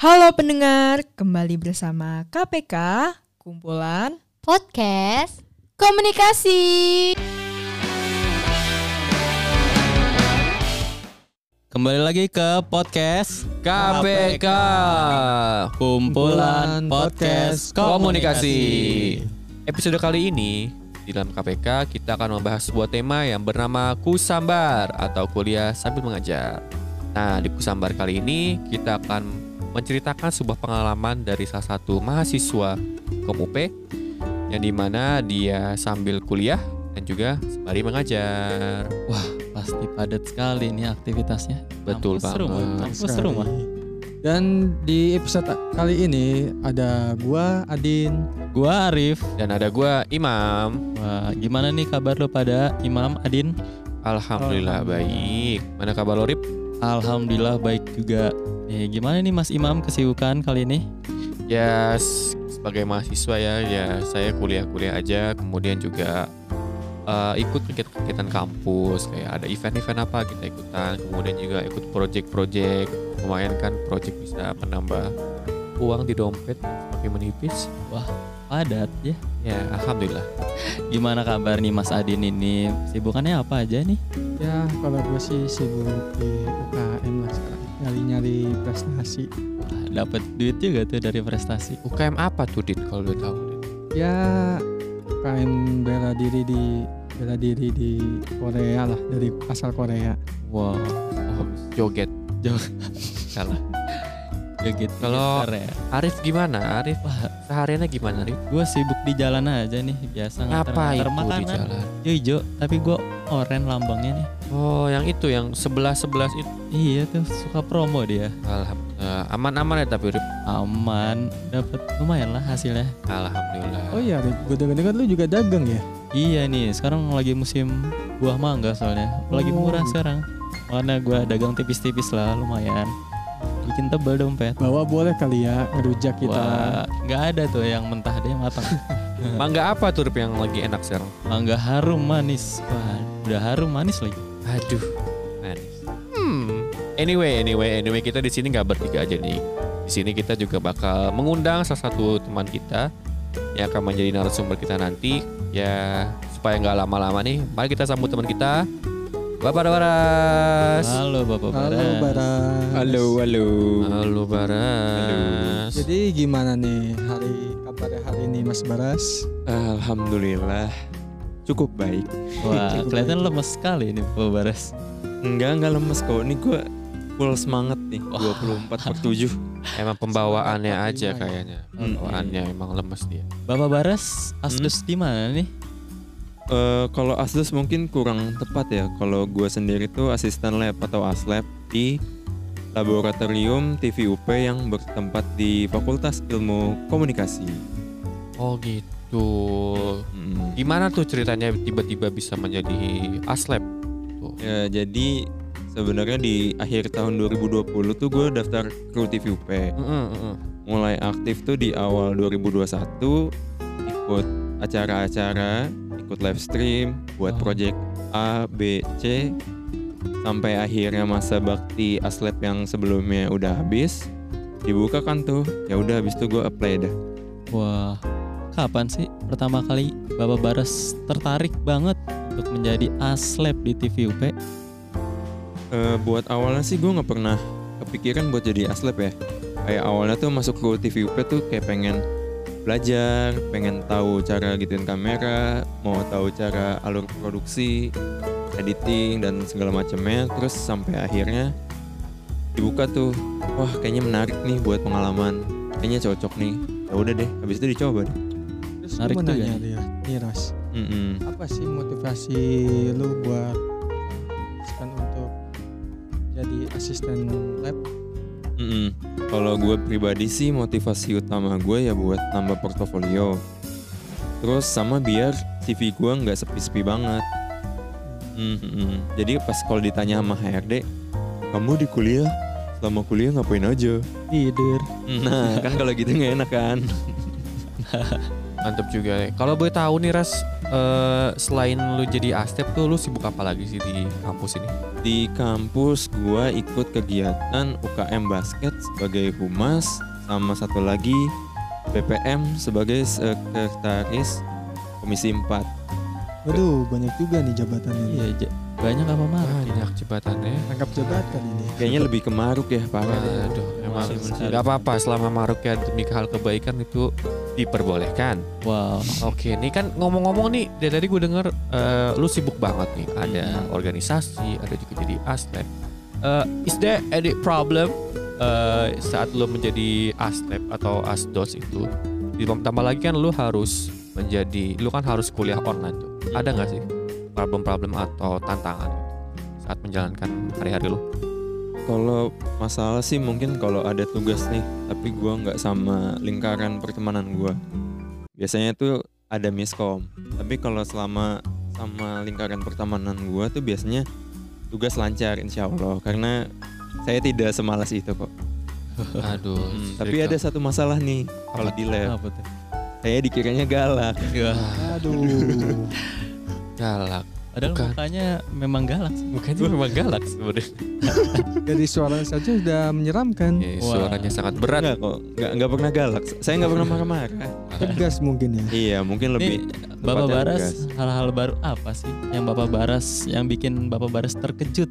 Halo pendengar, kembali bersama KPK, kumpulan podcast komunikasi. Kembali lagi ke podcast KPK Kumpulan Podcast Komunikasi. Episode kali ini di dalam KPK kita akan membahas sebuah tema yang bernama Kusambar atau kuliah sambil mengajar. Nah, di Kusambar kali ini kita akan menceritakan sebuah pengalaman dari salah satu mahasiswa Komup yang di mana dia sambil kuliah dan juga sembari mengajar. Wah pasti padat sekali nih aktivitasnya Betul Kampus seru, banget. Kampus Sekali. seru mah Dan di episode kali ini ada gua Adin. Gua Arif Dan ada gua Imam. Wah gimana nih kabar lo pada Imam Adin? Alhamdulillah baik. Mana kabar lo Rip? Alhamdulillah baik juga. Eh gimana nih Mas Imam kesibukan kali ini? Ya sebagai mahasiswa ya, ya saya kuliah-kuliah aja, kemudian juga eh, ikut kegiatan-kegiatan kampus, kayak ada event-event apa kita ikutan, kemudian juga ikut project-project, lumayan kan project bisa menambah uang di dompet semakin menipis. Padat ya Ya alhamdulillah. Gimana kabar nih Mas Adin ini? Sibukannya apa aja nih? Ya kalau gue sih sibuk di UKM lah sekarang. Nyari-nyari prestasi. Dapat duit juga tuh dari prestasi UKM apa tuh Dit kalau lo tahu? Ya UKM bela diri di bela diri di Korea lah dari asal Korea. Wow Oh, joget. Joget. Salah. Joget Kalau- gitar ya. Arif gimana? Arif sehariannya gimana Arif? gue sibuk di jalan aja nih Biasa itu di makanan jalan? hijau tapi gue oren lambangnya nih Oh, yang itu yang sebelas sebelas itu. iya tuh suka promo dia Alhamdulillah. Aman-aman ya tapi Rip. aman dapat lumayan lah hasilnya Alhamdulillah. Oh iya, gue dengar-dengar lu juga dagang ya? iya nih sekarang lagi musim buah mangga soalnya lagi Oh. murah sekarang makanya gue dagang tipis-tipis lah lumayan bikin tebel dompet Bawa boleh kali ya ngerujak kita. wah nggak ada tuh yang mentah deh matang Mangga apa tuh yang lagi enak sekarang? mangga harum manis wah udah harum manis lagi Aduh, manis. Hmm. Anyway, anyway, anyway kita di sini nggak bertiga aja nih. Di sini kita juga bakal mengundang salah satu teman kita yang akan menjadi narasumber kita nanti. Ya, supaya nggak lama-lama nih, mari kita sambut teman kita. Bapak Baras. halo bapak Halo Baras. Baras. halo. Halo Baras. Jadi gimana nih hari kabarnya hari ini Mas Baras? Alhamdulillah cukup baik. wah Cukup kelihatan baik. lemes sekali nih bapak Baras Enggak enggak lemes kok. Ini gue full semangat nih. 24 per 7. Emang pembawaannya aja ya. kayaknya. Hmm. Pembawaannya emang lemes dia. Bapak Baras asdos di mana nih? Eh, kalau asdos mungkin kurang tepat ya. Kalau gue sendiri tuh asisten lab atau aslab di laboratorium TVUP yang bertempat di Fakultas Ilmu Komunikasi. Oh gitu. Mm. Gimana tuh ceritanya tiba-tiba bisa menjadi aslab? Tuh. Ya, jadi sebenarnya di akhir tahun 2020 tuh gue daftar kru TVUP. Mm-mm, mm-mm. mulai aktif tuh di awal 2021 ikut acara-acara ikut live stream buat Oh. project A B C sampai akhirnya masa bakti aslab yang sebelumnya udah habis dibuka kan tuh ya udah habis itu gue apply dah Wah, kapan sih pertama kali Bapak Baras tertarik banget untuk menjadi aslab di TVUP? Eh, buat awalnya sih gue nggak pernah kepikiran buat jadi aslab ya kayak awalnya tuh masuk ke TVUP tuh kayak pengen belajar pengen tahu cara gituin kamera mau tahu cara alur produksi editing dan segala macamnya terus sampai akhirnya dibuka tuh wah kayaknya menarik nih buat pengalaman kayaknya cocok nih ya udah deh habis itu dicoba deh Terus Menarik juga nanya nih. dia, nih Ras, Mm-mm. apa sih motivasi lu buat asisten untuk jadi asisten lab? Mm-mm. Kalau gue pribadi sih motivasi utama gue ya buat nambah portofolio. Terus sama biar CV gue nggak sepi-sepi banget. Mm-mm. Jadi pas kalau ditanya sama HRD, kamu di kuliah selama kuliah ngapain aja? Tidur. Nah kan kalau gitu nggak enak kan? Mantep juga. Kalau boleh tahu nih Ras, eh, selain lu jadi aslep tuh lu sibuk apa lagi sih di kampus ini? Di kampus gua ikut kegiatan UKM basket sebagai humas sama satu lagi BPM sebagai sekretaris komisi 4. Waduh, banyak juga nih jabatannya. Iya, banyak apa mah? Banyak jebatannya. Tangkap jabatan ini. Kayaknya lebih ke Maruk ya, Pak. Waduh, emang nggak apa-apa selama maruk ya demi hal kebaikan itu diperbolehkan. Wow. Oke, nih kan ngomong-ngomong nih dari tadi gue denger eh, lu sibuk banget nih. Ada Hmm. organisasi, ada juga jadi aslep. Eh, is there any problem eh, saat lu menjadi aslep atau asdos itu? Ditambah lagi kan lu harus menjadi, lu kan harus kuliah online tuh. Ada nggak sih problem-problem atau tantangan saat menjalankan hari-hari lu? Kalau masalah sih mungkin kalau ada tugas nih, tapi gua nggak sama lingkaran pertemanan gua. Biasanya tuh ada miskom. Tapi kalau selama sama lingkaran pertemanan gua tuh biasanya tugas lancar insya Allah karena saya tidak semalas itu kok. Aduh. Hmm, tapi ada satu masalah nih kalau di lab. Apa tuh? Saya dikiranya galak. Aduh. galak. Padahal Bukan. mukanya memang galak sih. Mukanya memang galak sebenarnya. Dari suara saja sudah menyeramkan. Wah. suaranya sangat berat. Enggak kok, nggak nggak pernah galak. Saya nggak pernah marah-marah. Tegas mungkin ya. Iya, mungkin lebih Nih, Bapak Baras, hal-hal baru apa sih yang Bapak Baras yang bikin Bapak Baras terkejut,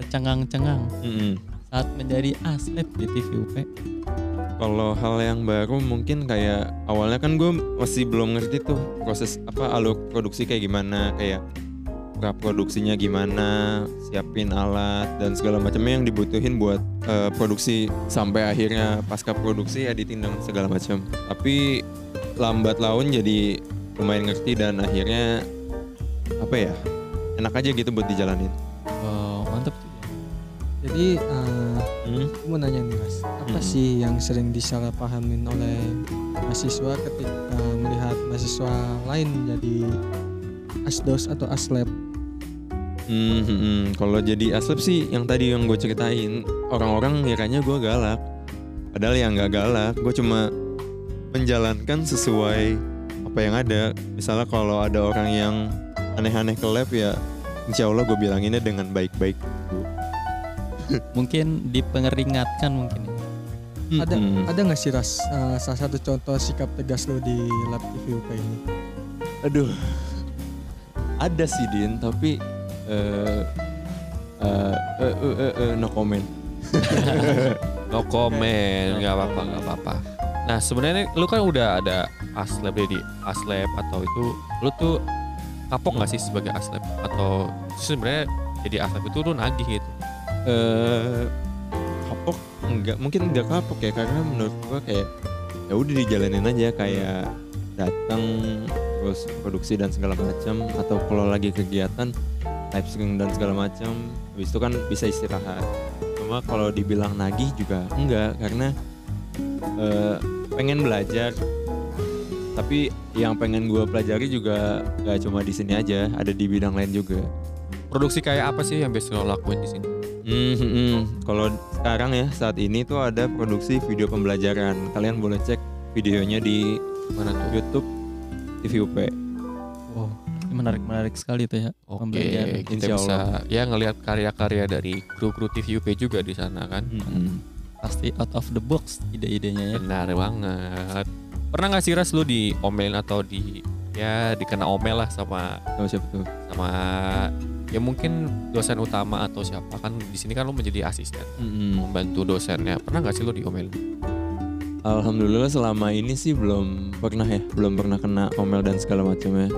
tercengang-cengang Mm-mm. saat menjadi aslep di TVUP? Kalau hal yang baru mungkin kayak awalnya kan gue masih belum ngerti tuh proses apa alur produksi kayak gimana kayak pra produksinya gimana siapin alat dan segala macamnya yang dibutuhin buat eh, produksi sampai akhirnya pasca produksi editing dan segala macam tapi lambat laun jadi lumayan ngerti dan akhirnya apa ya enak aja gitu buat dijalanin mantep juga. Jadi eh, Hmm? mau nanya nih mas, apa Mm-mm. sih yang sering disalahpahamin oleh mahasiswa ketika melihat mahasiswa lain menjadi asdos atau aslep? Hmm, hmm, hmm. kalau jadi aslep sih yang tadi yang gue ceritain orang-orang ngiranya gue galak padahal ya nggak galak gue cuma menjalankan sesuai apa yang ada misalnya kalau ada orang yang aneh-aneh ke lab ya insya Allah gue bilanginnya dengan baik-baik Mungkin dipengeringatkan mungkin. ya. Ada Mm-mm. ada nggak sih ras eh, salah satu contoh sikap tegas lo di lab TVUP ini? aduh ada sih din tapi eh eh eh, eh, eh, eh, no comment No comment, nggak apa-apa, nggak apa-apa. Nah sebenarnya lu kan udah ada aslep ya di aslep atau itu, lu tuh kapok nggak sih sebagai aslep atau sebenarnya jadi aslep itu lu nagih gitu? Eh kapok? Enggak mungkin enggak kapok ya karena menurut gua kayak ya udah dijalanin aja kayak datang terus produksi dan segala macam atau kalau lagi kegiatan live streaming dan segala macam habis itu kan bisa istirahat. Cuma kalau dibilang nagih juga enggak karena eh, pengen belajar. Tapi yang pengen gua pelajari juga gak cuma di sini aja ada di bidang lain juga Produksi kayak apa sih yang biasa lo lakuin di sini? Hmm, hmm, hmm. Kalau sekarang ya saat ini tuh ada produksi video pembelajaran. Kalian boleh cek videonya di Mana tuh? YouTube TVUP. Wow, ini menarik-menarik sekali tuh ya. Oke, pembelajaran. kita Insya bisa Allah. ya ngelihat karya-karya dari kru-kru TVUP juga di sana kan. Hmm. Pasti out of the box ide-idenya ya. Benar banget. Pernah nggak sih Ras lu diomelin atau di ya dikena omel lah sama Tahu siapa tuh? sama ya mungkin dosen utama atau siapa kan di sini kan lu menjadi asisten Hmm. membantu dosennya pernah nggak sih lu diomelin Alhamdulillah selama ini sih belum pernah ya, belum pernah kena omel dan segala macamnya.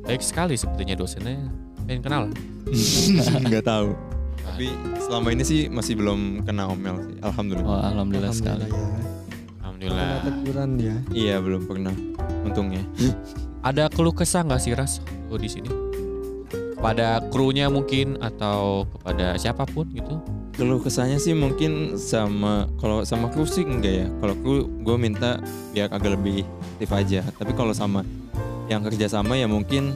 baik sekali sepertinya dosennya pengen kenal Nggak tahu. Tapi selama ini sih masih belum kena omel sih. Alhamdulillah. Wah, alhamdulillah, sekali. ya. Alhamdulillah teguran ya. Iya belum pernah. Untungnya. ada keluh kesah nggak sih Ras lu di sini kepada krunya mungkin atau kepada siapa pun gitu Keluh kesahnya sih mungkin sama kalau sama kru sih enggak ya. Kalau kru gue minta biar agak lebih aktif aja. Tapi kalau sama yang kerja sama ya mungkin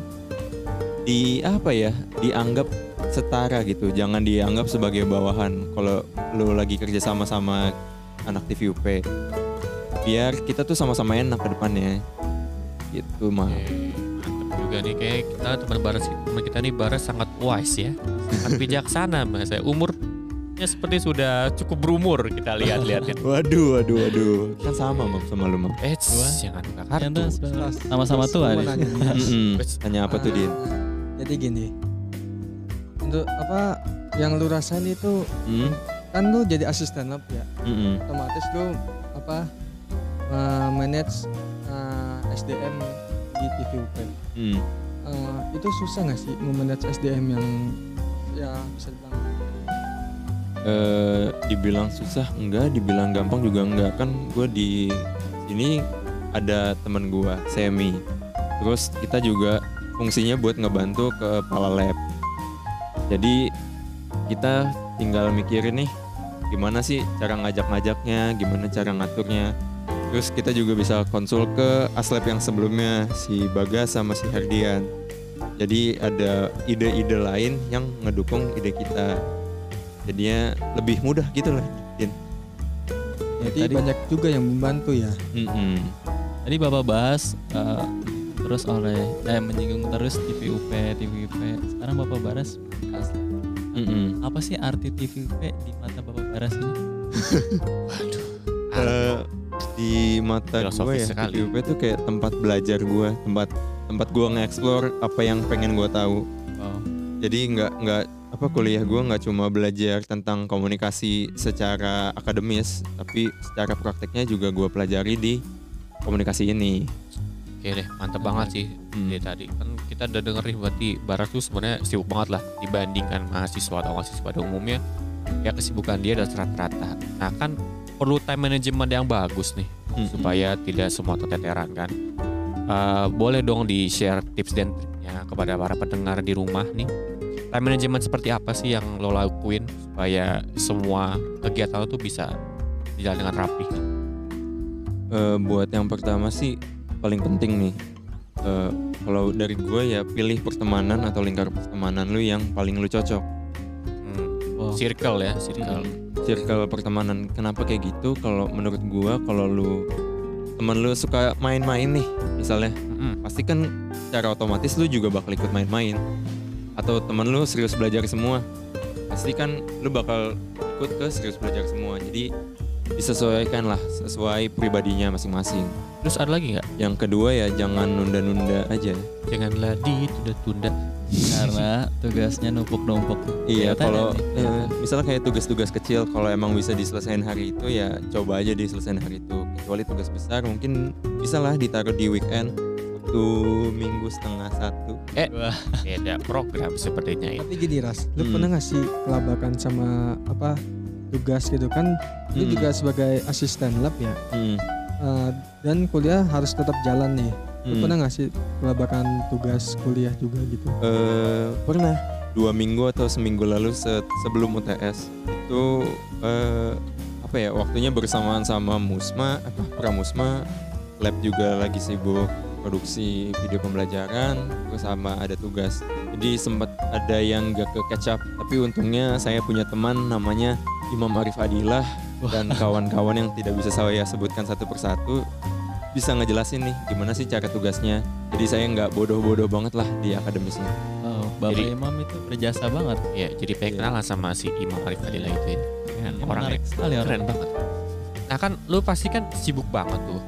di apa ya dianggap setara gitu. Jangan dianggap sebagai bawahan. Kalau lu lagi kerja sama sama anak TVUP, biar kita tuh sama-sama enak ke depannya. Gitu mah. Juga nih kayak kita teman Baras teman kita nih Baras sangat wise ya, sangat bijaksana mas. saya Umurnya seperti sudah cukup berumur kita lihat-lihatin. Waduh, waduh, waduh. Kan sama mam sama lu mam. Eh, jangan buka kartu. tuh sama-sama tua nih. Tanya apa tuh Din? Jadi gini. Untuk apa yang lu rasain itu Hmm? kan lu jadi asisten lab ya. Mm-mm. Otomatis lu apa uh, manage uh, SDM di TVUP. Hmm. Uh, itu susah nggak sih memanage SDM yang ya bisa dibilang Eh, dibilang susah enggak, dibilang gampang juga enggak kan gue di sini ada temen gue Semi. Terus kita juga fungsinya buat ngebantu ke kepala lab. Jadi kita tinggal mikirin nih gimana sih cara ngajak-ngajaknya, gimana cara ngaturnya. Terus kita juga bisa konsul ke aslab yang sebelumnya si Bagas sama si Herdian. Jadi ada ide-ide lain yang ngedukung ide kita jadinya lebih mudah gitu lah Din. jadi tadi- banyak juga yang membantu ya. Mm-mm. Tadi Bapak bahas eh, terus oleh eh menyinggung terus TVUP, TVUP. Sekarang Bapak Baras asli. Mm-mm. Apa sih arti TVUP di mata Bapak Baras ini? Eh, di mata gue ya sekali. Tuh kayak tempat belajar gue tempat tempat gue nge-explore apa yang pengen gue tahu Wow. jadi nggak nggak apa kuliah gue nggak cuma belajar tentang komunikasi secara akademis tapi secara prakteknya juga gue pelajari di komunikasi ini Oke deh, mantep banget sih Hmm. dari tadi. Kan kita udah dengerin berarti Baras tuh sebenarnya sibuk banget lah dibandingkan mahasiswa atau mahasiswa pada umumnya. Ya kesibukan dia udah rata-rata. Nah kan perlu time management yang bagus nih Mm-mm. supaya tidak semua keteteran kan. Eh, boleh dong di share tips dan triknya kepada para pendengar di rumah nih. Time management seperti apa sih yang lo lakuin supaya semua kegiatan lo tuh bisa berjalan dengan rapi? Eh, buat yang pertama sih paling penting nih eh, kalau dari gue ya pilih pertemanan atau lingkar pertemanan lu yang paling lu cocok Hmm, Wow. circle ya, circle. Circle pertemanan. Kenapa kayak gitu? Kalau menurut gua kalau lu temen lu suka main-main nih misalnya. Mm-mm. pasti kan secara otomatis lu juga bakal ikut main-main. Atau temen lu serius belajar semua. Pasti kan lu bakal ikut ke serius belajar semua. Jadi disesuaikan lah sesuai pribadinya masing-masing Terus ada lagi nggak? yang kedua ya jangan nunda-nunda aja Janganlah ditunda-tunda. Karena tugasnya numpuk-numpuk. Iya, kalau ya eh, misalnya kayak tugas-tugas kecil, kalau emang bisa diselesain hari itu ya coba aja diselesain hari itu. Kecuali tugas besar mungkin bisa lah ditaruh di weekend satu minggu setengah satu. Wah, Beda program sepertinya ini. Tapi gini Ras, lu Hmm. pernah nggak sih kelabakan sama apa tugas gitu kan? Hmm. juga sebagai asisten lab ya. Hmm. eh, dan kuliah harus tetap jalan nih. Lu Hmm. pernah nggak sih kelabakan tugas kuliah juga gitu? Eh, pernah dua minggu atau seminggu lalu se- sebelum UTS itu eh, apa ya waktunya bersamaan sama Musma apa Pramusma lab juga lagi sibuk produksi video pembelajaran terus sama ada tugas jadi sempat ada yang gak ke catch up tapi untungnya saya punya teman namanya Imam Arif Adilah dan kawan-kawan yang tidak bisa saya sebutkan satu persatu bisa ngejelasin nih gimana sih cara tugasnya jadi saya nggak bodoh-bodoh banget lah di akademisnya wow, Bapak Jadi- Imam itu berjasa banget. Ya, jadi pengen Iya. kenalan sama si Imam Arif Adila itu ya. Ya, Ini orang menarik sekali keren orang. banget. Nah kan lu pasti kan sibuk banget tuh.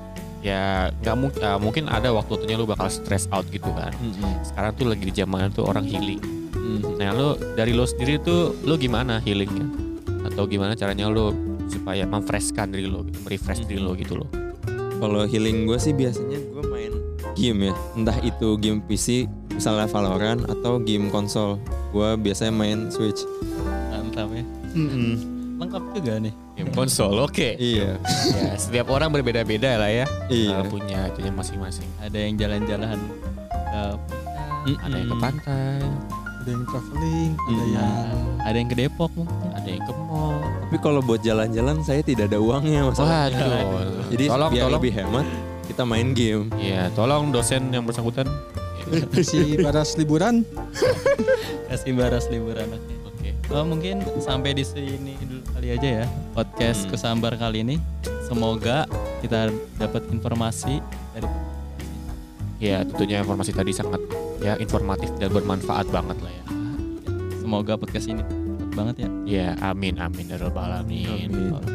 Ya nggak mungkin mungkin ada waktu-waktunya lu bakal stress out gitu kan. Sekarang tuh lagi di zaman tuh orang healing. Nah lu dari lu sendiri tuh lu gimana healingnya? Atau gimana caranya lu supaya memfreshkan diri lu, gitu, merefresh diri lu gitu loh. Kalau healing gue sih biasanya gue main game ya, entah itu game PC, misalnya Valorant atau game konsol. Gue biasanya main Switch. Mantap ya. Lengkap juga nih. Game konsol, oke. Iya, ya, setiap orang berbeda-beda lah ya. iya. Uh, punya itunya masing-masing. Ada yang jalan-jalan ke Mm-mm. Ada yang ke pantai, Ada yang traveling, ada Hmm. yang ada yang ke Depok mungkin. ada yang ke mall. Tapi kalau buat jalan-jalan saya tidak ada uangnya masalah. Waduh. Jadi tolong biar tolong. lebih hemat, kita main game. Iya, tolong dosen yang bersangkutan. si baras liburan. Kasih baras liburan oke. Oh, mungkin sampai di sini dulu kali aja ya podcast Hmm. Kusambar kali ini. Semoga kita dapat informasi dari Ya tentunya informasi tadi sangat ya informatif dan bermanfaat banget lah ya. Semoga podcast ini bermanfaat banget ya. Ya amin amin ya rabbal alamin. Amin. Oke.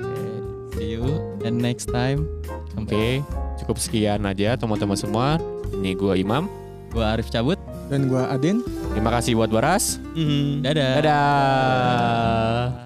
See you and next time. Oke, cukup sekian aja teman-teman semua. Ini gua Imam. Gua Arif cabut. Dan gua Adin. Terima kasih buat Baras. Dadah. Dadah.